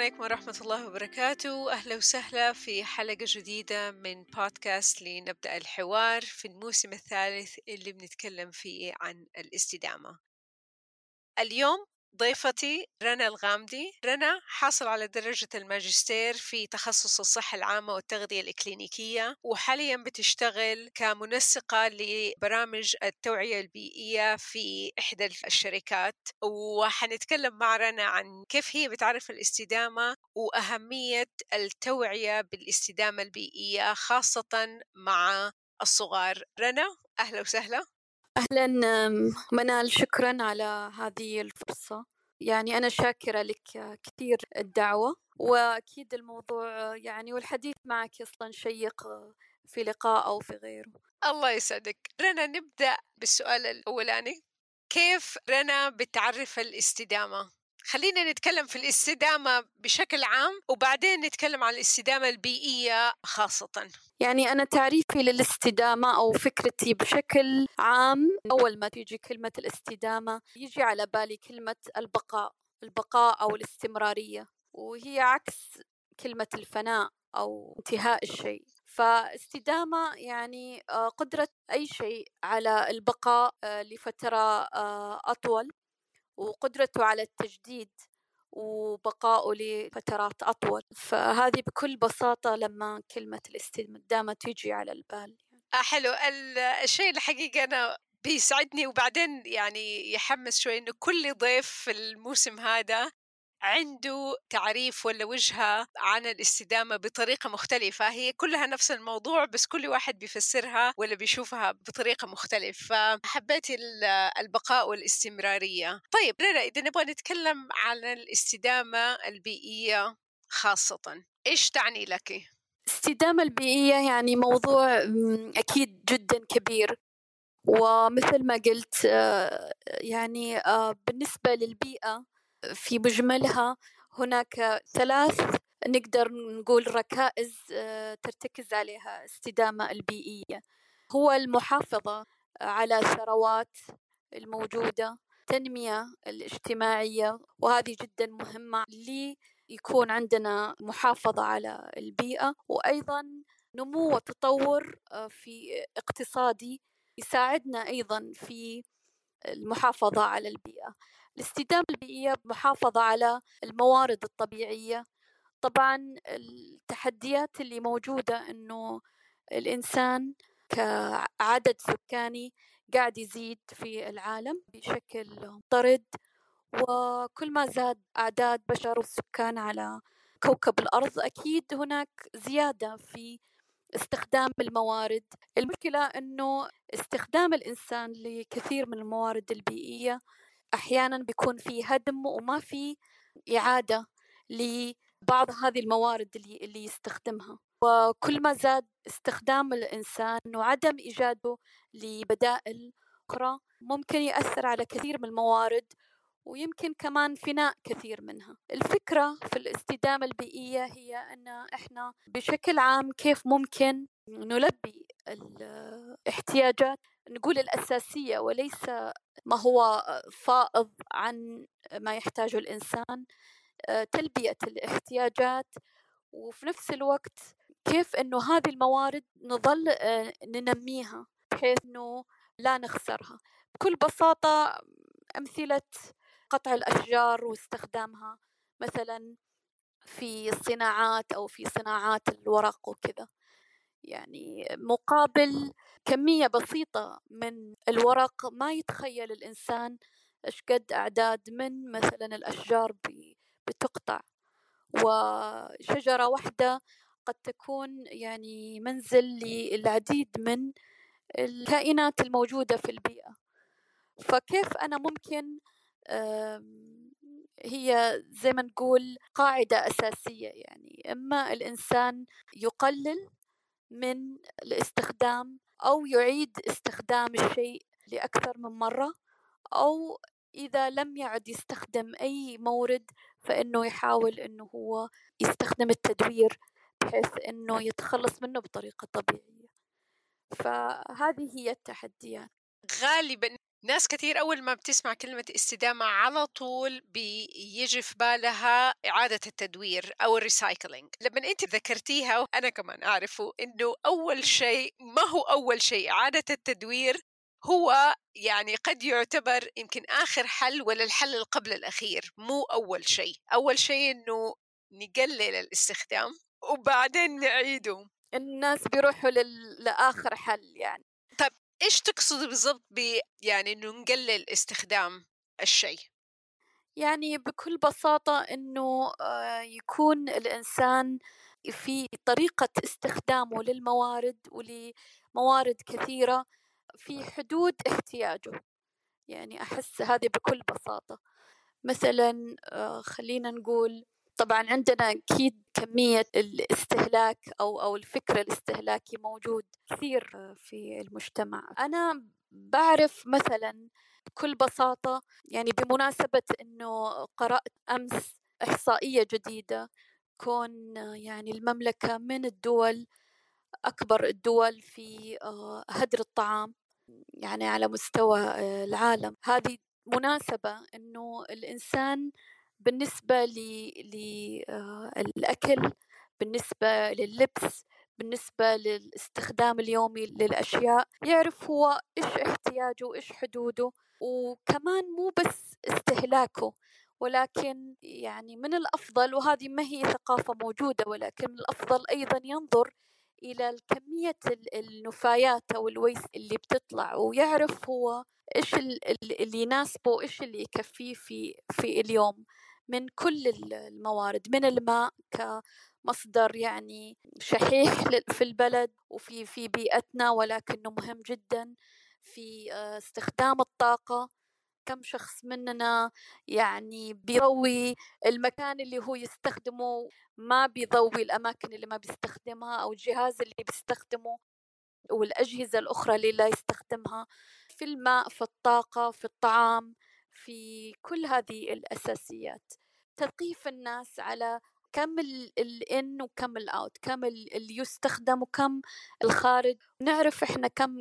عليكم ورحمة الله وبركاته. أهلا وسهلا في حلقة جديدة من بودكاست لنبدأ الحوار في الموسم الثالث اللي بنتكلم فيه عن الاستدامة. اليوم ضيفتي رنا الغامدي. رنا حاصل على درجة الماجستير في تخصص الصحة العامة والتغذية الإكلينيكية وحاليا بتشتغل كمنسقة لبرامج التوعية البيئية في إحدى الشركات. وحنتكلم مع رنا عن كيف هي بتعرف الاستدامة وأهمية التوعية بالاستدامة البيئية خاصة مع الصغار. رنا أهلا وسهلا. أهلا منال شكرا على هذه الفرصة. يعني أنا شاكرة لك كثير الدعوة وأكيد الموضوع يعني والحديث معك أصلا شيق في لقاء أو في غيره. الله يسعدك. رنا نبدأ بالسؤال الأولاني. كيف رنا بتعرف الاستدامة؟ خلينا نتكلم في الاستدامة بشكل عام وبعدين نتكلم عن الاستدامة البيئية خاصة. يعني أنا تعريفي للاستدامة أو فكرتي بشكل عام أول ما تيجي كلمة الاستدامة يجي على بالي كلمة البقاء البقاء أو الاستمرارية وهي عكس كلمة الفناء أو انتهاء الشيء. فاستدامة يعني قدرة أي شيء على البقاء لفترة أطول. وقدرته على التجديد وبقائه لفترات أطول. فهذه بكل بساطة لما كلمة الاستدامة تيجي على البال. آه حلو. الشيء الحقيقة أنا بيسعدني وبعدين يعني يحمس شوي إنه كل ضيف في الموسم هذا عنده تعريف ولا وجهة عن الاستدامة بطريقة مختلفة. هي كلها نفس الموضوع بس كل واحد بيفسرها ولا بيشوفها بطريقة مختلفة فحبيت البقاء والاستمرارية. طيب رنا إذا نبغى نتكلم عن الاستدامة البيئية خاصة إيش تعني لك؟ الاستدامة البيئية يعني موضوع أكيد جدا كبير. ومثل ما قلت يعني بالنسبة للبيئة في مجملها هناك ثلاث نقدر نقول ركائز ترتكز عليها الاستدامة البيئية. هو المحافظة على الثروات الموجودة التنمية الاجتماعية وهذه جدا مهمة لي يكون عندنا محافظة على البيئة وأيضا نمو وتطور في اقتصادي يساعدنا أيضا في المحافظة على البيئة. الاستدامة البيئية محافظة على الموارد الطبيعية. طبعا التحديات اللي موجودة أنه الإنسان كعدد سكاني قاعد يزيد في العالم بشكل طرد وكل ما زاد أعداد بشر والسكان على كوكب الأرض أكيد هناك زيادة في استخدام الموارد. المشكلة أنه استخدام الإنسان لكثير من الموارد البيئية أحيانا بيكون في هدم وما في إعادة لبعض هذه الموارد اللي, اللي يستخدمها. وكل ما زاد استخدام الإنسان وعدم إيجاده لبدائل أخرى ممكن يأثر على كثير من الموارد ويمكن كمان فناء كثير منها. الفكرة في الاستدامة البيئية هي أن إحنا بشكل عام كيف ممكن نلبي الاحتياجات نقول الأساسية وليس ما هو فائض عن ما يحتاجه الإنسان تلبية الاحتياجات. وفي نفس الوقت كيف أنه هذه الموارد نظل ننميها بحيث أنه لا نخسرها. بكل بساطة أمثلة قطع الأشجار واستخدامها مثلا في الصناعات أو في صناعات الورق وكذا. يعني مقابل كمية بسيطة من الورق ما يتخيل الإنسان إيش قد أعداد من مثلا الأشجار بتقطع. وشجرة واحدة قد تكون يعني منزل للعديد من الكائنات الموجودة في البيئة. فكيف أنا ممكن هي زي ما نقول قاعدة أساسية يعني إما الإنسان يقلل من الاستخدام أو يعيد استخدام الشيء لأكثر من مرة أو إذا لم يعد يستخدم أي مورد فإنه يحاول إنه هو يستخدم التدوير بحيث إنه يتخلص منه بطريقة طبيعية. فهذه هي التحديات. غالبا ناس كثير أول ما بتسمع كلمة استدامة على طول بيجي في بالها إعادة التدوير أو الريسايكلينج لما أنت ذكرتيها وأنا كمان أعرفه أنه أول شيء ما هو أول شيء إعادة التدوير؟ هو يعني قد يعتبر يمكن آخر حل ولا الحل قبل الأخير مو أول شيء. أول شيء أنه نقلل الاستخدام وبعدين نعيده. الناس بيروحوا لل... لآخر حل يعني. إيش تقصد بالضبط ب يعني إنه نقلل استخدام الشيء؟ يعني بكل بساطة إنه آه، يكون الإنسان في طريقة استخدامه للموارد ولموارد كثيرة في حدود احتياجه. يعني أحس هذه بكل بساطة. مثلا آه، خلينا نقول طبعا عندنا أكيد كمية الاستهلاك أو أو الفكر الاستهلاكي موجود كثير في المجتمع. أنا بعرف مثلا بكل بساطة يعني بمناسبة أنه قرأت أمس إحصائية جديدة كون يعني المملكة من الدول أكبر الدول في آه، هدر الطعام يعني على مستوى آه، العالم. هذه مناسبة أنه الإنسان بالنسبة للأكل آه، بالنسبة لللبس بالنسبة للاستخدام اليومي للأشياء يعرف هو إيش احتياجه وإيش حدوده وكمان مو بس استهلاكه ولكن يعني من الأفضل وهذه ما هي ثقافة موجودة ولكن الأفضل أيضا ينظر إلى كمية النفايات أو الويس اللي بتطلع ويعرف هو إيش اللي يناسبه إيش اللي يكفيه في في اليوم. من كل الموارد من الماء كمصدر يعني شحيح في البلد وفي في بيئتنا ولكنه مهم جدا في آه، استخدام الطاقة. كم شخص مننا يعني بيضوي المكان اللي هو يستخدمه ما بيضوي الأماكن اللي ما بيستخدمها أو الجهاز اللي بيستخدمه والأجهزة الأخرى اللي لا يستخدمها. في الماء في الطاقة في الطعام في كل هذه الأساسيات. تثقيف الناس على كم الإن وكم الأوت كم اللي يستخدم وكم الخارج. نعرف إحنا كم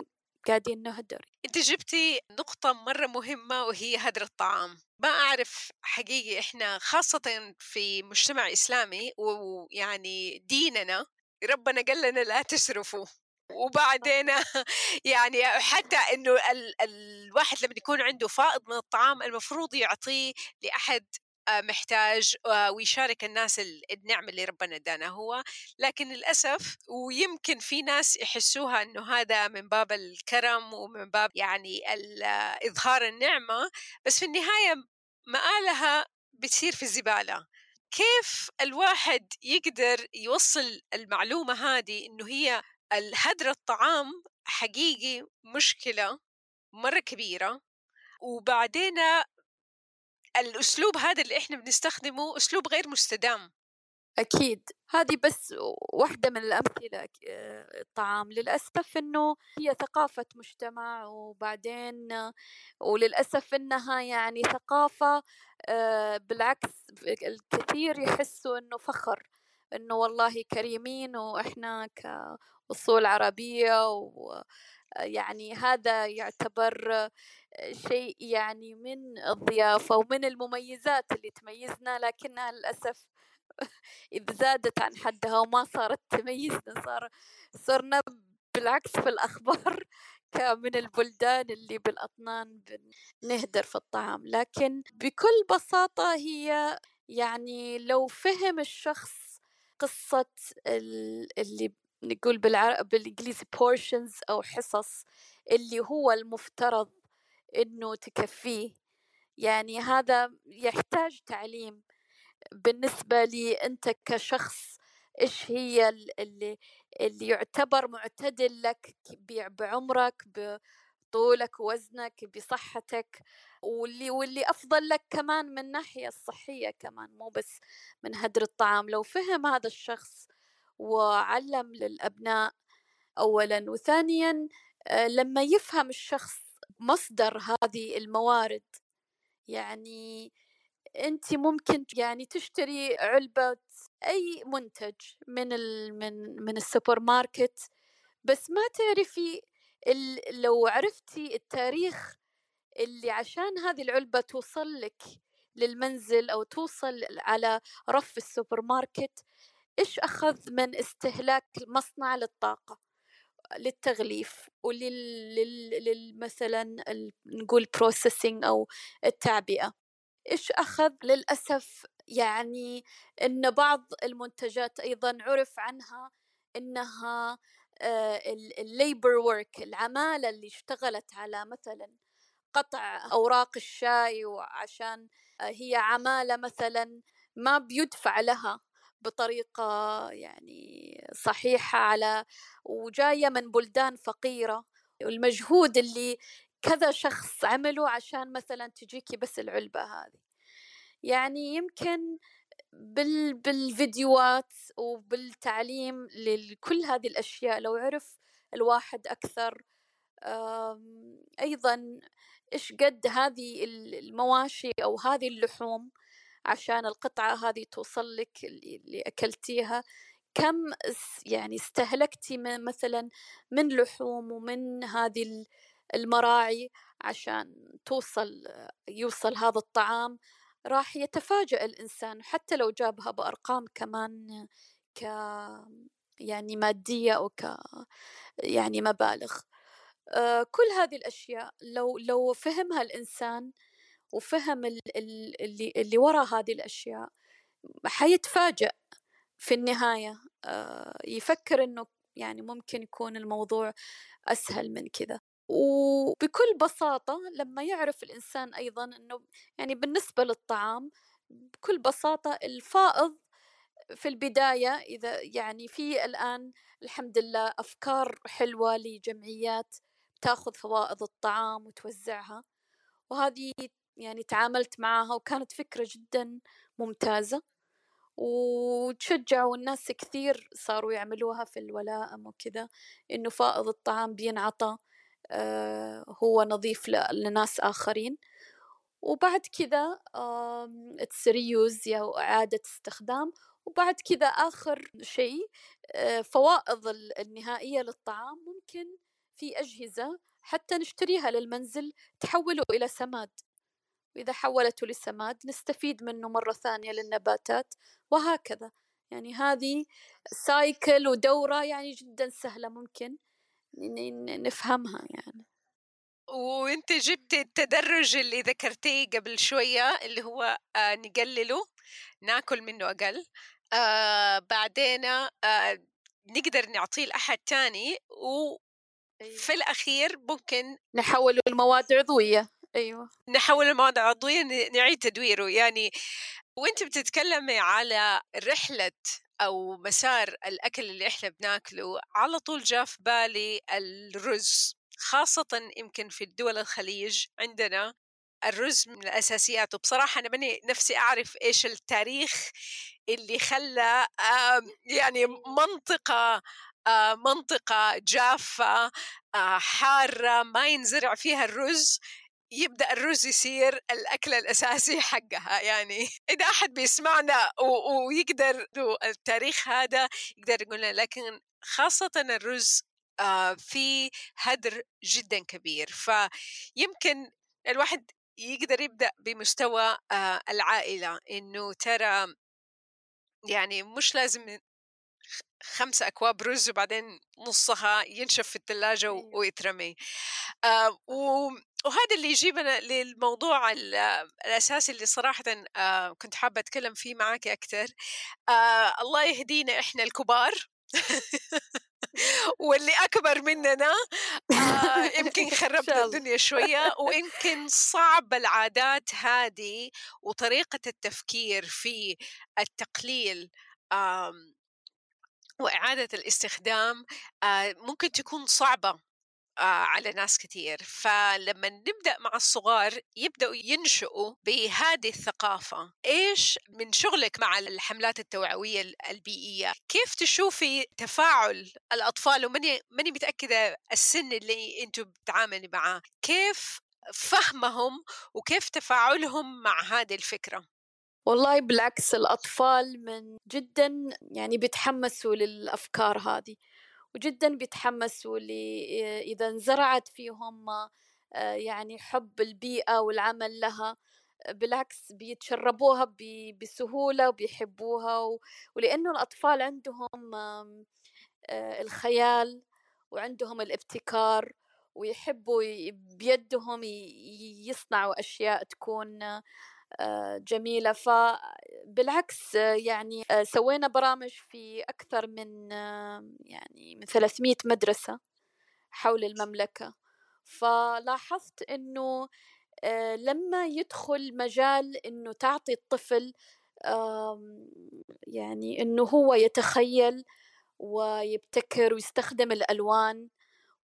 قاعدين نهدر. أنت جبتي نقطة مرة مهمة وهي هدر الطعام. ما أعرف حقيقي إحنا خاصة في مجتمع إسلامي ويعني ديننا ربنا قال لنا لا تسرفوا. وبعدين يعني حتى إنه ال الواحد لما يكون عنده فائض من الطعام المفروض يعطيه لأحد محتاج آه، ويشارك الناس النعمة اللي ربنا ادانا هو. لكن للأسف ويمكن في ناس يحسوها أنه هذا من باب الكرم ومن باب يعني إظهار النعمة بس في النهاية مآلها بتصير في الزبالة. كيف الواحد يقدر يوصل المعلومة هذه أنه هي الهدر الطعام حقيقي مشكلة مرة كبيرة وبعدين الأسلوب هذا اللي إحنا بنستخدمه أسلوب غير مستدام. أكيد. هذه بس واحدة من الأمثلة الطعام. للأسف إنه هي ثقافة مجتمع وبعدين وللأسف إنها يعني ثقافة آه، بالعكس الكثير يحسوا إنه فخر. إنه والله كريمين وإحنا كأصول عربية ويعني هذا يعتبر شيء يعني من الضيافة ومن المميزات اللي تميزنا لكنها للأسف إذ زادت عن حدها وما صارت تميزنا صار صرنا بالعكس في الأخبار من البلدان اللي بالأطنان نهدر في الطعام. لكن بكل بساطة هي يعني لو فهم الشخص قصة اللي نقول بالعربي بالإنجليزي portions أو حصص اللي هو المفترض إنه تكفيه. يعني هذا يحتاج تعليم. بالنسبة لي أنت كشخص إيش هي اللي, اللي يعتبر معتدل لك بعمرك بطولك ووزنك بصحتك واللي واللي أفضل لك كمان من الناحية الصحية كمان مو بس من هدر الطعام. لو فهم هذا الشخص وعلم للأبناء أولا وثانيا آه، لما يفهم الشخص مصدر هذه الموارد يعني أنت ممكن يعني تشتري علبة أي منتج من ال من من السوبر ماركت بس ما تعرفي لو عرفتي التاريخ اللي عشان هذه العلبة توصل لك للمنزل أو توصل على رف السوبر ماركت إيش أخذ من استهلاك المصنع للطاقة للتغليف ولل مثلا نقول processing أو التعبئة. إيش أخذ للأسف؟ يعني أن بعض المنتجات أيضا عرف عنها أنها الليبر ورك العمالة اللي اشتغلت على مثلا قطع أوراق الشاي وعشان هي عمالة مثلا ما بيدفع لها. بطريقة يعني صحيحة على وجاية من بلدان فقيرة والمجهود اللي كذا شخص عمله عشان مثلا تجيكي بس العلبة هذه. يعني يمكن بال بالفيديوهات وبالتعليم لكل هذه الأشياء لو عرف الواحد أكثر أيضا إيش قد هذه المواشي أو هذه اللحوم عشان القطعة هذه توصل لك اللي أكلتيها. كم يعني استهلكتي مثلا من لحوم ومن هذه المراعي عشان توصل يوصل هذا الطعام؟ راح يتفاجأ الإنسان حتى لو جابها بأرقام كمان ك يعني مادية أو ك يعني مبالغ. آه، كل هذه الأشياء لو لو فهمها الإنسان وفهم اللي اللي وراء هذه الأشياء حيتفاجأ في النهاية آه، يفكر إنه يعني ممكن يكون الموضوع أسهل من كذا. وبكل بساطة لما يعرف الإنسان أيضا أنه يعني بالنسبة للطعام بكل بساطة الفائض في البداية إذا يعني في الآن الحمد لله أفكار حلوة لجمعيات تأخذ فوائض الطعام وتوزعها وهذه يعني تعاملت معها وكانت فكرة جدا ممتازة. وتشجعوا الناس كثير صاروا يعملوها في الولائم وكذا إنه فائض الطعام بينعطى آه، هو نظيف لناس آخرين. وبعد كذا تسريوز أو إعادة استخدام. وبعد كذا آخر شيء آه، فوائض النهائية للطعام. ممكن في أجهزة حتى نشتريها للمنزل تحوله إلى سماد. وإذا حولته لسماد نستفيد منه مرة ثانية للنباتات وهكذا. يعني هذه سايكل ودورة يعني جدا سهلة ممكن نفهمها يعني. وأنت جبت التدرج اللي ذكرتيه قبل شوية اللي هو آه نقلله ناكل منه أقل. آه بعدين آه نقدر نعطيه لأحد تاني وفي أيوة. الأخير ممكن نحوله لمواد عضوية. أيوة. نحول المواد العضوية نعيد تدويره. يعني وانت بتتكلمي على رحلة أو مسار الأكل اللي إحنا بناكله على طول جاء في بالي الرز خاصة يمكن في الدول الخليج عندنا الرز من الأساسيات. وبصراحة أنا ماني نفسي أعرف إيش التاريخ اللي خلى يعني منطقة منطقة جافة حارة ما ينزرع فيها الرز. يبدأ الرز يصير الاكل الاساسي حقها. يعني إذا أحد بيسمعنا ويقدر التاريخ هذا يقدر يقول لنا. لكن خاصة الرز آه في هدر جدا كبير. فيمكن الواحد يقدر يبدأ بمستوى آه العائلة. إنه ترى يعني مش لازم خمسة أكواب رز وبعدين نصها ينشف في الثلاجة أيوه. ويترمي. آه وهذا اللي يجيبنا للموضوع الأساسي اللي صراحة آه كنت حابة أتكلم فيه معك أكثر. آه الله يهدينا إحنا الكبار واللي أكبر مننا. آه يمكن خربنا الدنيا شوية ويمكن صعب العادات هذه وطريقة التفكير في التقليل وإعادة الاستخدام ممكن تكون صعبة. على ناس كثير فلما نبدأ مع الصغار يبدأوا ينشئوا بهذه الثقافة إيش من شغلك مع الحملات التوعوية البيئية؟ كيف تشوفي تفاعل الأطفال؟ وماني ماني متأكدة السن اللي أنتم بتعاملي معاه. كيف فهمهم وكيف تفاعلهم مع هذه الفكرة؟ والله بالعكس الأطفال من جدا يعني بيتحمسوا للأفكار هذه. وجدا بيتحمسوا إذا انزرعت فيهم يعني حب البيئة والعمل لها. بالعكس بيتشربوها بسهولة وبيحبوها ولأنه الأطفال عندهم الخيال وعندهم الابتكار ويحبوا بيدهم يصنعوا أشياء تكون جميلة. فبالعكس يعني سوينا برامج في أكثر من يعني من 300 مدرسة حول المملكة. فلاحظت آه، لما يدخل مجال إنه تعطي الطفل يعني إنه هو يتخيل ويبتكر ويستخدم الألوان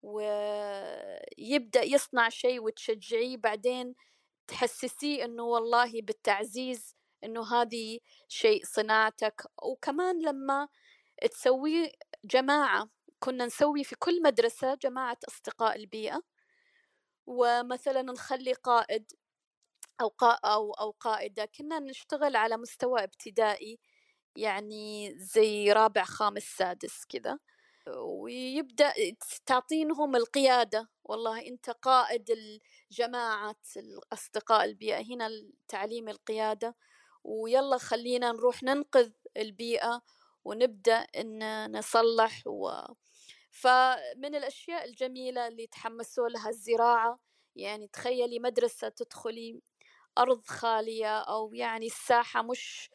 ويبدأ يصنع شيء وتشجعيه بعدين تحسسيه إنه والله بالتعزيز إنه هذه شيء صناعتك. وكمان لما تسوي جماعة كنا نسوي في كل مدرسة جماعة أصدقاء البيئة. ومثلا نخلي قائد أو أو أو قائدة كنا نشتغل على مستوى ابتدائي يعني زي رابع خامس سادس كذا. ويبدأ تعطينهم القيادة. والله أنت قائد الجماعة الأصدقاء البيئة. هنا تعليم القيادة. ويلا خلينا نروح ننقذ البيئة ونبدأ إن نصلح و فمن الأشياء الجميلة اللي تحمسوا لها الزراعة يعني تخيلي مدرسة تدخلي أرض خالية أو يعني الساحة مش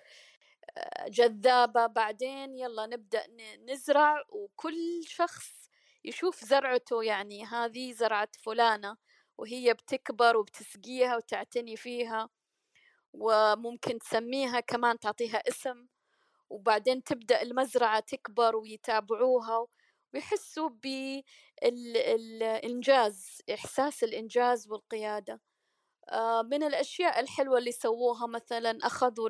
جذابة بعدين يلا نبدأ نزرع وكل شخص يشوف زرعته يعني هذه زرعة فلانة وهي بتكبر وبتسقيها وتعتني فيها وممكن تسميها كمان تعطيها اسم وبعدين تبدأ المزرعة تكبر ويتابعوها ويحسوا بالإنجاز إحساس الإنجاز والقيادة. آه، من الأشياء الحلوة اللي سووها مثلا أخذوا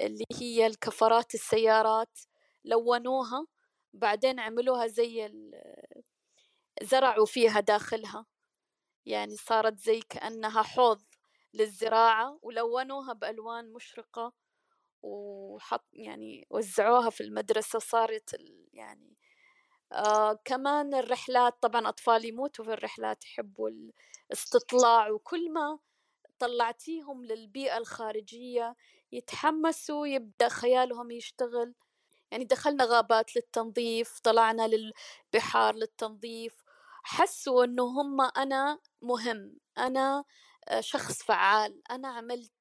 اللي هي الكفرات السيارات لونوها بعدين عملوها زي زرعوا فيها داخلها. يعني صارت زي كأنها حوض للزراعة ولونوها بألوان مشرقة وحط يعني وزعوها في المدرسة صارت يعني آه كمان الرحلات طبعا أطفال يموتوا في الرحلات يحبوا الاستطلاع وكل ما طلعتيهم للبيئة الخارجية يتحمسوا يبدأ خيالهم يشتغل. يعني دخلنا غابات للتنظيف طلعنا للبحار للتنظيف. حسوا إنه هم أنا مهم أنا آه، شخص فعال أنا عملت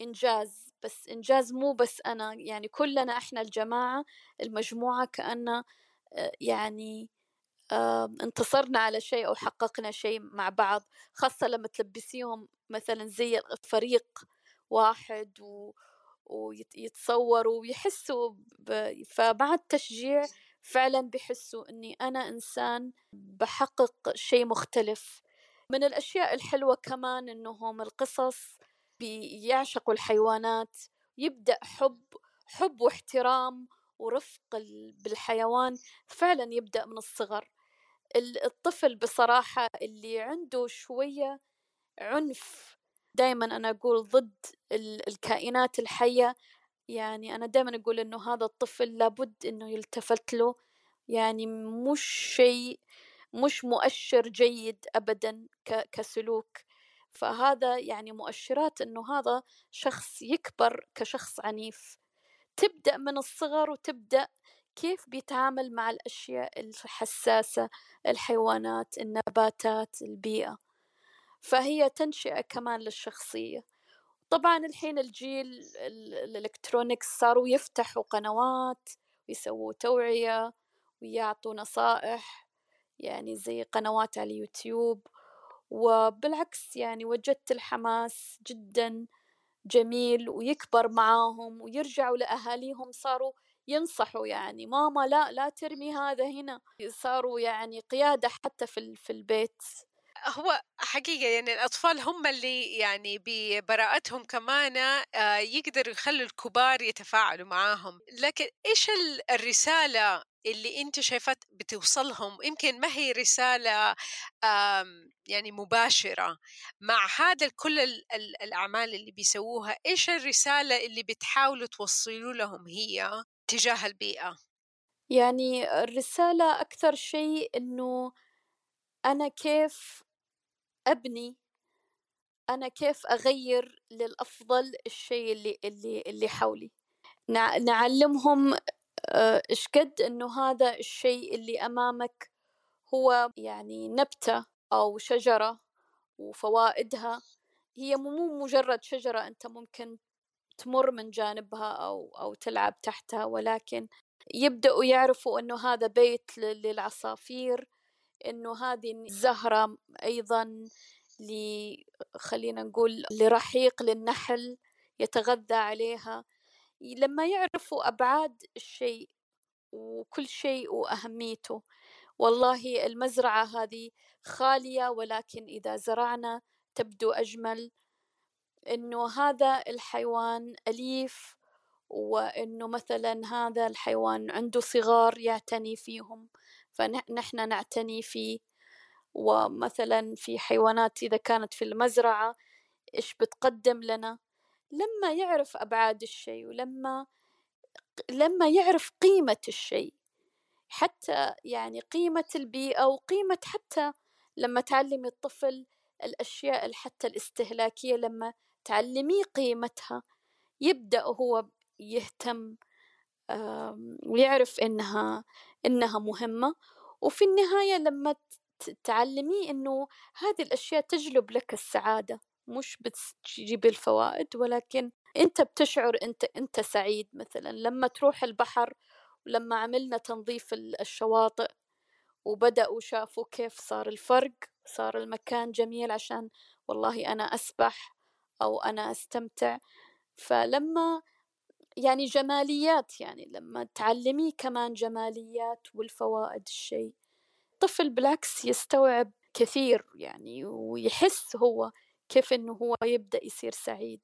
إنجاز. بس إنجاز مو بس أنا يعني كلنا إحنا الجماعة المجموعة كأن آه، يعني انتصرنا على شيء أو حققنا شيء مع بعض. خاصة لما تلبسيهم مثلا زي فريق واحد و ويتصوروا ويحسوا ب... فمع التشجيع فعلا بيحسوا إني أنا إنسان بحقق شيء مختلف. من الأشياء الحلوة كمان إنهم القصص بيعشقوا الحيوانات يبدأ حب حب واحترام ورفق بالحيوان فعلا يبدأ من الصغر. الطفل بصراحة اللي عنده شوية عنف دائما أنا أقول ضد الكائنات الحية. يعني أنا دائما أقول إنه هذا الطفل لابد إنه يلتفت له. يعني مش شيء مش مؤشر جيد أبدا كسلوك. فهذا يعني مؤشرات إنه هذا شخص يكبر كشخص عنيف. تبدأ من الصغر وتبدأ كيف بيتعامل مع الأشياء الحساسة الحيوانات النباتات البيئة. فهي تنشئة كمان للشخصية. طبعا الحين الجيل الإلكترونيكس صاروا يفتحوا قنوات ويسووا توعية ويعطوا نصائح يعني زي قنوات على اليوتيوب. وبالعكس يعني وجدت الحماس جدا جميل ويكبر معاهم ويرجعوا لأهاليهم صاروا ينصحوا يعني ماما لا لا ترمي هذا هنا. صاروا يعني قيادة حتى في, في البيت. هو حقيقة يعني الأطفال هم اللي يعني ببراءتهم كمان آه، يقدروا يخلوا الكبار يتفاعلوا معاهم. لكن إيش الرسالة اللي أنت شايفات بتوصلهم؟ يمكن ما هي رسالة يعني مباشرة. مع هذا كل الأعمال اللي بيسووها إيش الرسالة اللي بتحاولوا توصلوا لهم هي تجاه البيئة؟ يعني الرسالة أكثر شيء إنه أنا كيف أبني أنا كيف أغير للأفضل الشيء اللي اللي اللي حولي؟ نعلمهم آه، إيش قد إنه هذا الشيء اللي أمامك هو يعني نبتة أو شجرة وفوائدها. هي مو مجرد شجرة أنت ممكن تمر من جانبها أو أو تلعب تحتها ولكن يبدأوا يعرفوا إنه هذا بيت للعصافير إنه هذه الزهرة أيضا ل خلينا نقول لرحيق للنحل يتغذى عليها. لما يعرفوا أبعاد الشيء وكل شيء وأهميته والله المزرعة هذه خالية ولكن إذا زرعنا تبدو أجمل. إنه هذا الحيوان أليف وإنه مثلا هذا الحيوان عنده صغار يعتني فيهم. فنحن نعتني فيه ومثلا في حيوانات إذا كانت في المزرعة إيش بتقدم لنا؟ لما يعرف أبعاد الشيء ولما لما يعرف قيمة الشيء. حتى يعني قيمة البيئة وقيمة حتى لما تعلمي الطفل الأشياء حتى الاستهلاكية لما تعلميه قيمتها. يبدأ هو يهتم ويعرف إنها إنها مهمة. وفي النهاية لما تعلميه إنه هذه الأشياء تجلب لك السعادة مش بتجيب الفوائد ولكن أنت بتشعر أنت أنت سعيد مثلا. لما تروح البحر ولما عملنا تنظيف الشواطئ وبدأوا شافوا كيف صار الفرق صار المكان جميل عشان والله أنا أسبح أو أنا أستمتع. فلما يعني جماليات يعني لما تعلميه كمان جماليات والفوائد الشيء. طفل بالعكس يستوعب كثير يعني ويحس هو كيف إنه هو يبدأ يصير سعيد.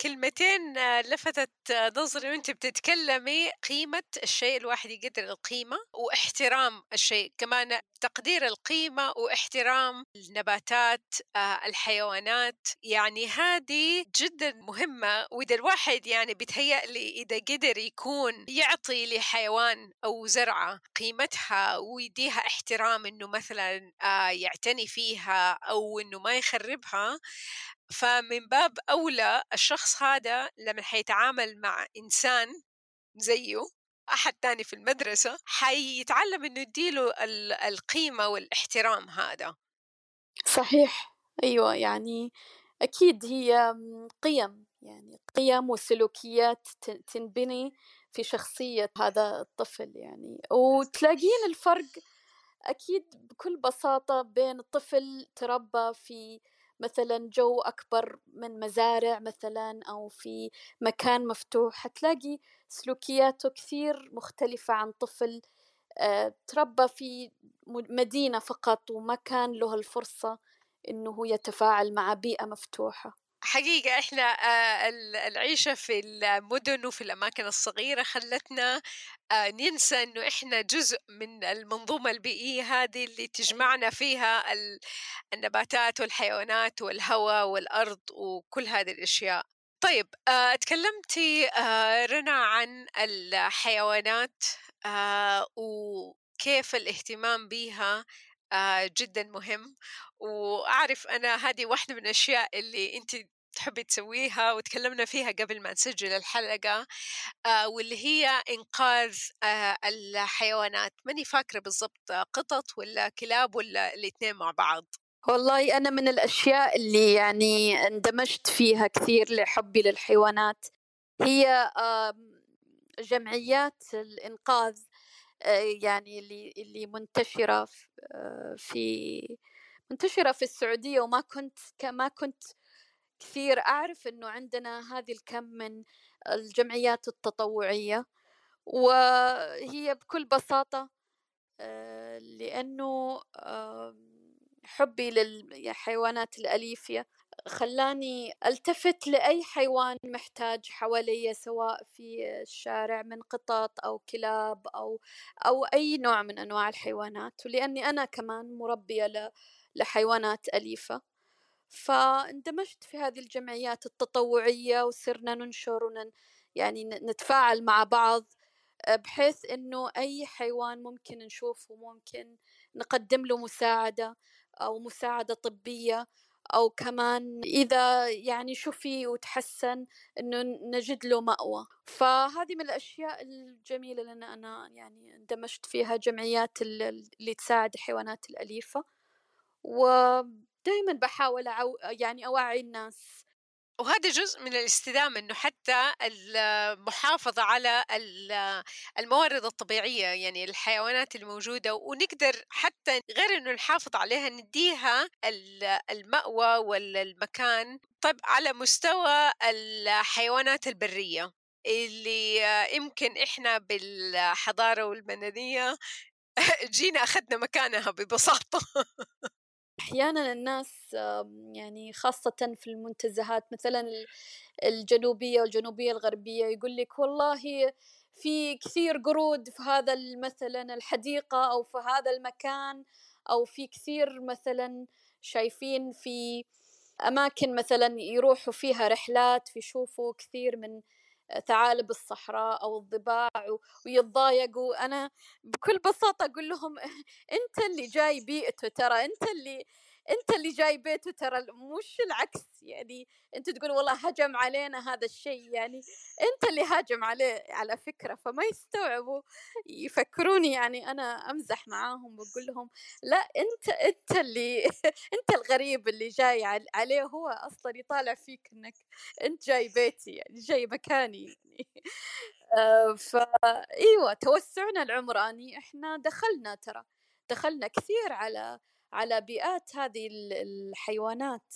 كلمتين آه، لفتت نظري وانت بتتكلمي قيمة الشيء الواحد يقدر القيمة واحترام الشيء كمان تقدير القيمة واحترام النباتات آه، الحيوانات. يعني هذه جدا مهمة وإذا الواحد يعني بيتهيأ لي إذا قدر يكون يعطي لحيوان أو زرعة قيمتها ويديها احترام إنه مثلا آه، يعتني فيها أو إنه ما يخربها فمن باب أولى الشخص هذا لما حيتعامل مع إنسان زيه أحد تاني في المدرسة حيتعلم إنه يديله القيمة والاحترام هذا. صحيح. أيوة يعني أكيد هي قيم يعني قيم وسلوكيات تنبني في شخصية هذا الطفل يعني. وتلاقين الفرق أكيد بكل بساطة بين طفل تربى في مثلا جو أكبر من مزارع مثلا أو في مكان مفتوح حتلاقي سلوكياته كثير مختلفة عن طفل آه، تربى في مدينة فقط وما كان له الفرصة إنه يتفاعل مع بيئة مفتوحة. حقيقة إحنا آه، العيشة في المدن وفي الأماكن الصغيرة خلتنا آه، ننسى إنه إحنا جزء من المنظومة البيئية هذه اللي تجمعنا فيها النباتات والحيوانات والهواء والأرض وكل هذه الأشياء. طيب آه، تكلمتي رنا عن الحيوانات وكيف الاهتمام بها جدا مهم. وأعرف أنا هذه واحدة من الأشياء اللي أنت تحبي تسويها وتكلمنا فيها قبل ما نسجل الحلقة آه واللي هي إنقاذ آه الحيوانات. ماني فاكرة بالضبط قطط ولا كلاب ولا الاثنين مع بعض. والله أنا من الأشياء اللي يعني اندمجت فيها كثير لحبي للحيوانات. هي جمعيات الإنقاذ آه، يعني اللي اللي منتشرة في منتشرة في السعودية وما كنت ما كنت كثير أعرف إنه عندنا هذه الكم من الجمعيات التطوعية وهي بكل بساطة آه، لأنه حبي للحيوانات الأليفة خلاني ألتفت لأي حيوان محتاج حوالي سواء في الشارع من قطط أو كلاب أو أو أي نوع من أنواع الحيوانات ولأني أنا كمان مربية لحيوانات أليفة. فاندمجت في هذه الجمعيات التطوعية وصرنا ننشر ونن يعني نتفاعل مع بعض آه، بحيث إنه أي حيوان ممكن نشوفه ممكن نقدم له مساعدة أو مساعدة طبية أو كمان إذا يعني شفي وتحسن إنه نجد له مأوى. فهذه من الأشياء الجميلة لأن أنا يعني اندمجت فيها جمعيات اللي تساعد الحيوانات الأليفة. ودائما بحاول أعو يعني أوعي الناس. وهذا جزء من الاستدامة إنه حتى المحافظة على الموارد الطبيعية يعني الحيوانات الموجودة ونقدر حتى غير إنه نحافظ عليها نديها المأوى ولا المكان طيب على مستوى الحيوانات البرية. اللي يمكن إحنا بالحضارة والمدنية جينا أخذنا مكانها ببساطة. أحيانا الناس يعني خاصة في المنتزهات مثلا الجنوبية والجنوبية الغربية يقول لك والله في كثير قرود في هذا مثلا الحديقة أو في هذا المكان أو في كثير مثلا شايفين في أماكن مثلا يروحوا فيها رحلات يشوفوا كثير من ثعالب الصحراء أو الضباع ويتضايقوا. أنا بكل بساطة أقول لهم أنت اللي جاي بيئته ترى أنت اللي أنت اللي جاي بيته ترى مش العكس. يعني أنت تقول والله هجم علينا هذا الشيء يعني أنت اللي هاجم عليه على فكرة. فما يستوعبوا يفكروني يعني أنا أمزح معاهم وأقول لهم لا أنت أنت اللي أنت الغريب اللي جاي عليه. هو أصلا يطالع فيك إنك أنت جاي بيتي يعني جاي مكاني يعني. آه، فايوه توسعنا العمراني إحنا دخلنا ترى دخلنا كثير على على بيئات هذه الحيوانات.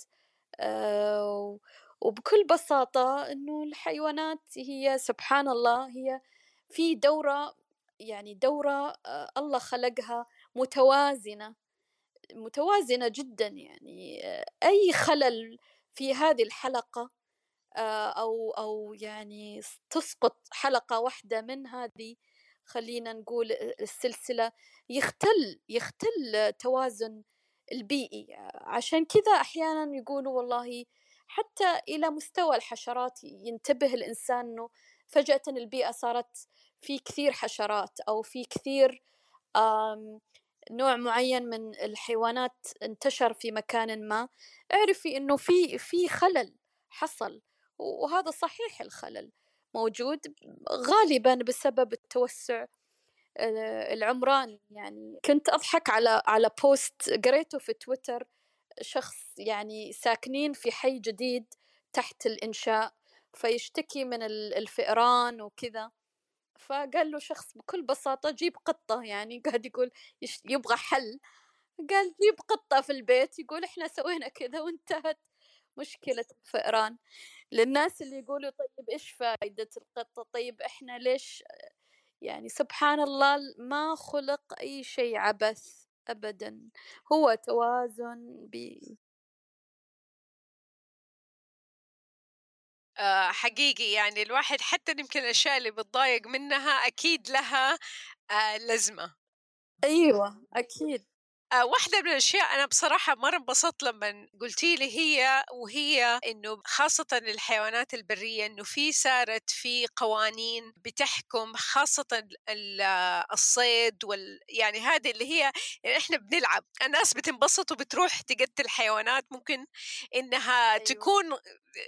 آه، وبكل بساطة إنه الحيوانات هي سبحان الله هي في دورة يعني دورة آه، الله خلقها متوازنة متوازنة جدا يعني. آه، أي خلل في هذه الحلقة أو أو يعني تسقط حلقة واحدة من هذه خلينا نقول السلسلة يختل يختل توازن البيئي. عشان كذا أحيانا يقولوا والله حتى إلى مستوى الحشرات ينتبه الإنسان أنه فجأة البيئة صارت في كثير حشرات أو في كثير نوع معين من الحيوانات انتشر في مكان ما. اعرفي إنه في في خلل حصل وهذا صحيح الخلل موجود غالبا بسبب التوسع العمراني يعني كنت أضحك على على بوست قريته في تويتر شخص يعني ساكنين في حي جديد تحت الإنشاء فيشتكي من الفئران وكذا. فقال له شخص بكل بساطة جيب قطة يعني قاعد يقول يبغى حل. قال جيب قطة في البيت يقول إحنا سوينا كذا وانتهت مشكلة الفئران. للناس اللي يقولوا طيب إيش فائدة القطة؟ طيب إحنا ليش يعني سبحان الله ما خلق أي شيء عبث أبدا هو توازن ب آه، حقيقي يعني الواحد حتى يمكن الأشياء اللي بتضايق منها أكيد لها آه، لزمة أيوة أكيد. واحدة من الأشياء أنا بصراحة مرة انبسطت لما قلتي لي هي وهي إنه خاصة الحيوانات البرية إنه في صارت في قوانين بتحكم خاصة الصيد وال يعني هذه اللي هي يعني إحنا بنلعب. الناس بتنبسط وبتروح تقتل حيوانات ممكن إنها أيوة. تكون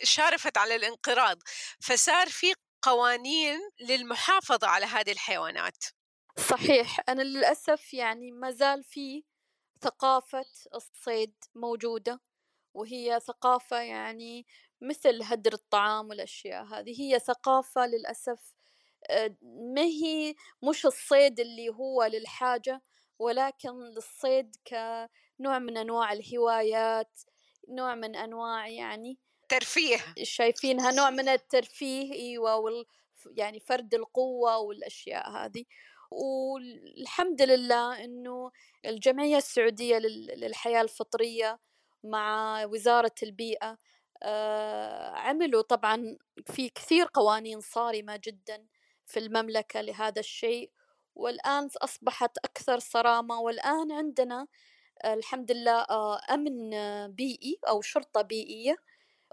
شارفت على الانقراض. فصار في قوانين للمحافظة على هذه الحيوانات. صحيح. أنا للأسف يعني ما زال في ثقافة الصيد موجودة وهي ثقافة يعني مثل هدر الطعام والأشياء هذه هي ثقافة للأسف آه، ما هي مش الصيد اللي هو للحاجة ولكن للصيد كنوع من أنواع الهوايات نوع من أنواع يعني ترفيه. شايفينها نوع من الترفيه إيوه وال يعني فرد القوة والأشياء هذه. والحمد لله إنه الجمعية السعودية للحياة الفطرية مع وزارة البيئة آه، عملوا طبعا في كثير قوانين صارمة جدا في المملكة لهذا الشيء والآن أصبحت أكثر صرامة والآن عندنا الحمد لله آه، أمن بيئي أو شرطة بيئية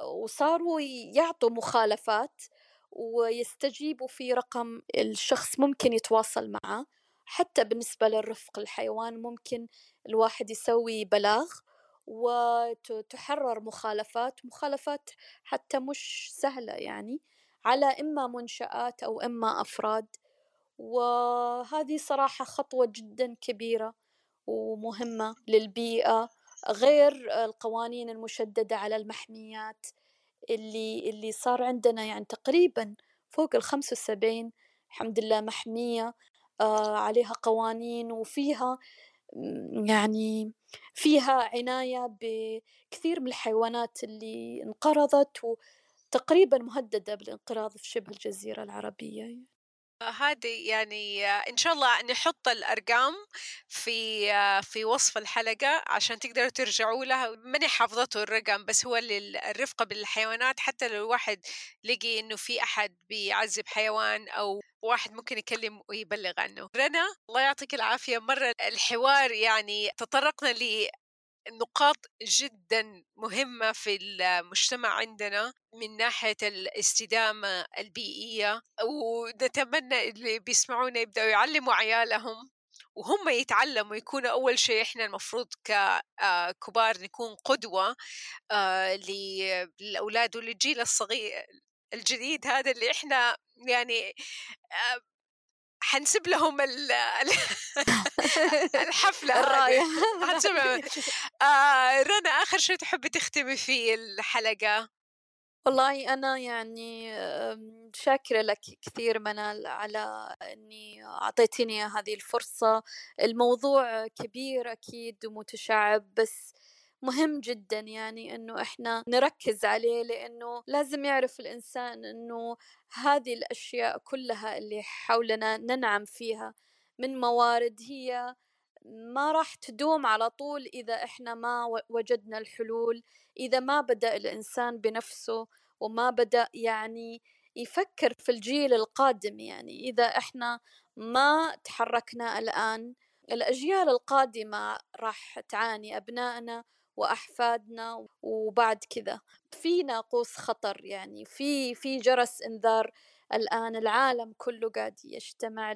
وصاروا يعطوا مخالفات ويستجيبوا في رقم الشخص ممكن يتواصل معه. حتى بالنسبة للرفق الحيوان ممكن الواحد يسوي بلاغ وتحرر مخالفات مخالفات حتى مش سهلة يعني على إما منشآت أو إما أفراد. وهذه صراحة خطوة جدا كبيرة ومهمة للبيئة غير القوانين المشددة على المحميات. اللي اللي صار عندنا يعني تقريبا فوق الخمسة وسبعين الحمد لله محمية آه عليها قوانين وفيها يعني فيها عناية بكثير من الحيوانات اللي انقرضت وتقريبا مهددة بالانقراض في شبه الجزيرة العربية هذه يعني إن شاء الله نحط الأرقام في في وصف الحلقة عشان تقدروا ترجعوا لها ماني حافظته الرقم بس هو الرفقة بالحيوانات. حتى لو الواحد لقي إنه في أحد بيعذب حيوان أو واحد ممكن يكلم ويبلغ عنه. رنا الله يعطيك العافية. مرة الحوار يعني تطرقنا نقاط جدا مهمة في المجتمع عندنا من ناحية الاستدامة البيئية ونتمنى اللي بيسمعونا يبدأوا يعلموا عيالهم وهم يتعلموا يكونوا أول شيء إحنا المفروض ككبار آه، نكون قدوة آه، للأولاد وللجيل الصغير الجديد هذا اللي إحنا يعني آه، حنسب لهم الحفلة الراية آه رنا آخر شيء تحبي تختمي فيه الحلقة؟ والله أنا يعني شاكرة لك كثير منال على أني أعطيتني هذه الفرصة. الموضوع كبير أكيد ومتشعب بس مهم جدا يعني إنه إحنا نركز عليه لإنه لازم يعرف الإنسان إنه هذه الأشياء كلها اللي حولنا ننعم فيها من موارد هي ما راح تدوم على طول إذا إحنا ما وجدنا الحلول إذا ما بدأ الإنسان بنفسه وما بدأ يعني يفكر في الجيل القادم يعني. إذا إحنا ما تحركنا الآن الأجيال القادمة راح تعاني أبنائنا وأحفادنا وبعد كذا. في ناقوس خطر يعني في في جرس إنذار الآن العالم كله قاعد يجتمع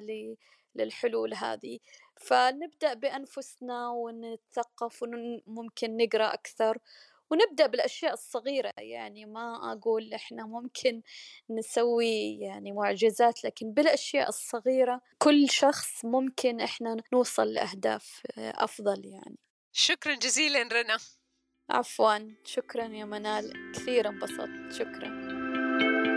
للحلول هذه. فنبدأ بأنفسنا ونتثقف وممكن نقرأ أكثر ونبدأ بالأشياء الصغيرة. يعني ما أقول إحنا ممكن نسوي يعني معجزات لكن بالأشياء الصغيرة كل شخص ممكن إحنا نوصل لأهداف أفضل يعني. شكرا جزيلا رنا. عفوا. شكرا يا منال. كثير انبسطت. شكرا.